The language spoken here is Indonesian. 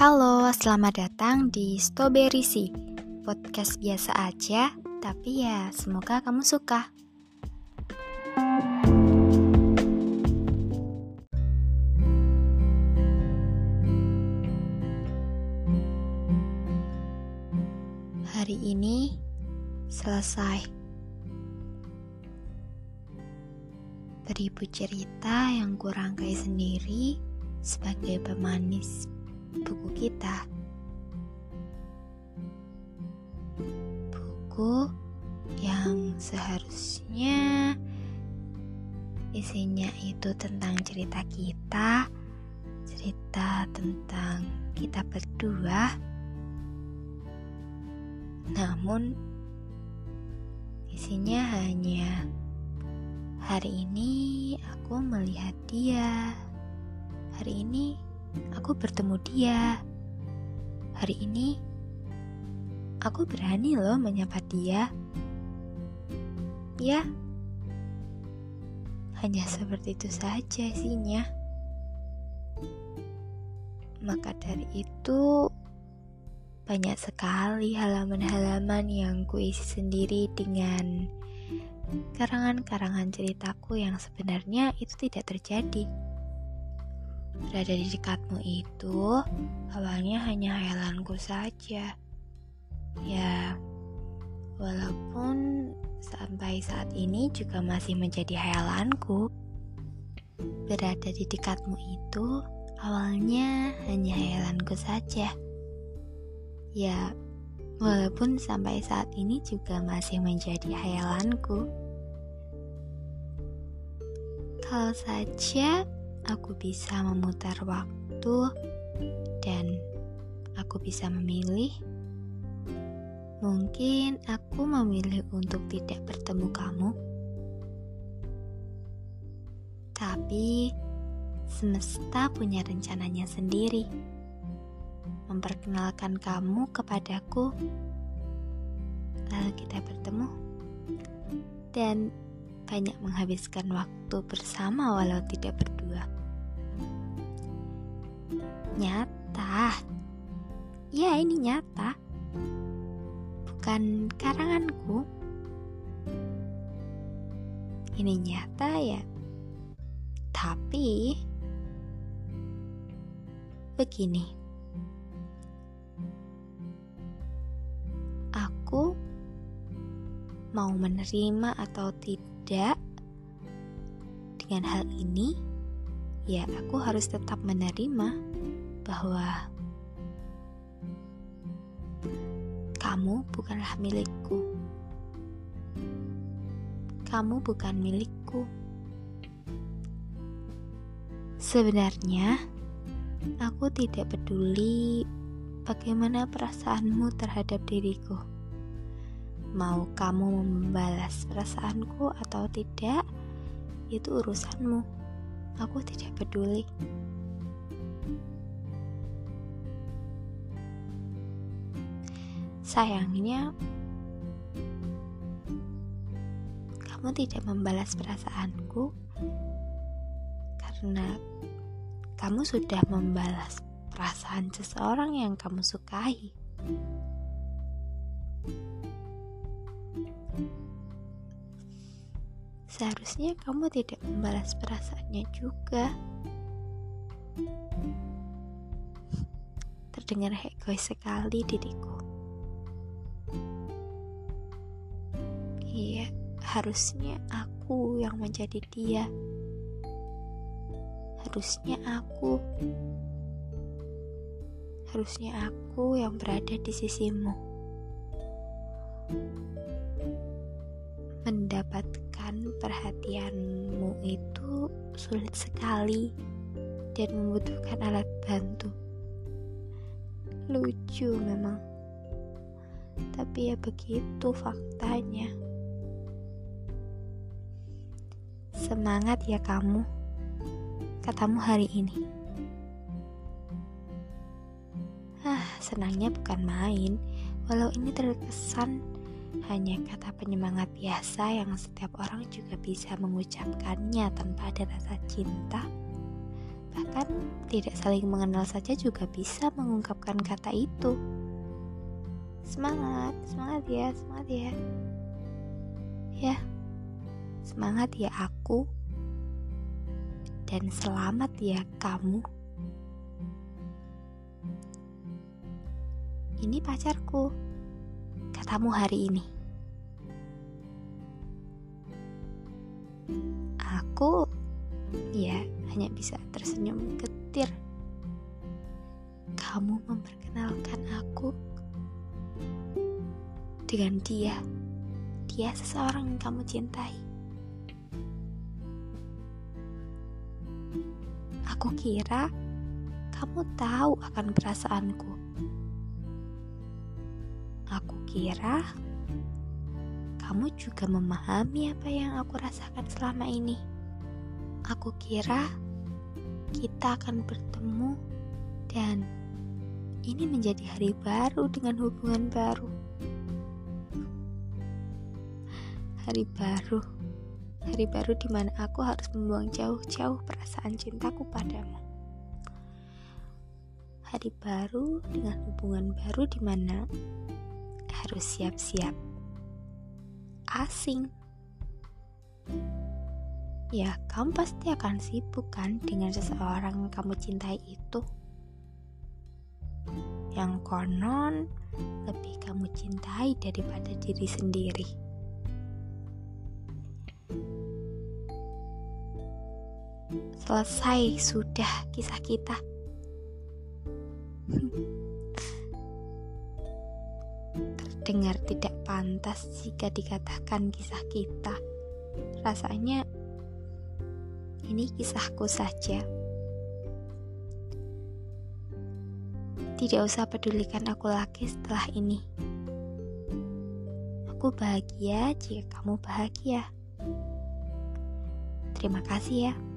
Halo, selamat datang di Strawberry Sea. Podcast biasa aja, tapi ya semoga kamu suka. Hari ini selesai. Beribu cerita yang kurangkai sendiri sebagai pemanis buku kita. Buku yang seharusnya isinya itu tentang cerita kita, cerita tentang kita berdua. Namun isinya hanya hari ini aku melihat dia. Hari ini aku bertemu dia. Hari ini, aku berani loh menyapa dia. Ya, hanya seperti itu saja isinya. Maka dari itu, banyak sekali halaman-halaman yang kuisi sendiri dengan karangan-karangan ceritaku yang sebenarnya itu tidak terjadi. Berada di dekatmu itu awalnya hanya hayalanku saja. Ya, walaupun sampai saat ini juga masih menjadi hayalanku. Berada di dekatmu itu awalnya hanya hayalanku saja. Ya, walaupun sampai saat ini juga masih menjadi hayalanku. Kalau saja aku bisa memutar waktu dan aku bisa memilih. Mungkin aku memilih untuk tidak bertemu kamu, tapi semesta punya rencananya sendiri. Memperkenalkan kamu kepadaku, lalu kita bertemu, dan banyak menghabiskan waktu bersama, walau tidak berdua nyata. Ya, ini nyata. Bukan karanganku. Ini nyata ya. Tapi begini. Aku mau menerima atau tidak dengan hal ini, ya aku harus tetap menerima bahwa kamu bukanlah milikku. Kamu bukan milikku. Sebenarnya, aku tidak peduli bagaimana perasaanmu terhadap diriku. Mau kamu membalas perasaanku atau tidak, itu urusanmu. Aku tidak peduli. Sayangnya, kamu tidak membalas perasaanku karena kamu sudah membalas perasaan seseorang yang kamu sukai. Seharusnya kamu tidak membalas perasaannya juga. Terdengar egois sekali diriku. Harusnya aku yang menjadi dia. Harusnya aku. Harusnya aku yang berada di sisimu. Mendapatkan perhatianmu itu sulit sekali dan membutuhkan alat bantu. Lucu memang. Tapi ya begitu faktanya. Semangat ya kamu, katamu hari ini. Ah, senangnya bukan main, walau ini terkesan hanya kata penyemangat biasa yang setiap orang juga bisa mengucapkannya tanpa ada rasa cinta. Bahkan tidak saling mengenal saja juga bisa mengungkapkan kata itu. Semangat, semangat ya, semangat ya. Ya, semangat ya aku. Dan selamat ya kamu. Ini pacarku, katamu hari ini. Aku, ya, hanya bisa tersenyum getir. Kamu memperkenalkan aku dengan dia. Dia seseorang yang kamu cintai. Aku kira kamu tahu akan perasaanku. Aku kira kamu juga memahami apa yang aku rasakan selama ini. Aku kira kita akan bertemu dan ini menjadi hari baru dengan hubungan baru. Hari baru, hari baru di mana aku harus membuang jauh-jauh perasaan cintaku padamu. Hari baru dengan hubungan baru di mana harus siap-siap asing. Ya, kamu pasti akan sibuk kan dengan seseorang yang kamu cintai itu. Yang konon lebih kamu cintai daripada diri sendiri. Selesai sudah kisah kita. Terdengar tidak pantas jika dikatakan kisah kita. Rasanya ini kisahku saja. Tidak usah pedulikan aku lagi setelah ini. Aku bahagia jika kamu bahagia. Terima kasih ya.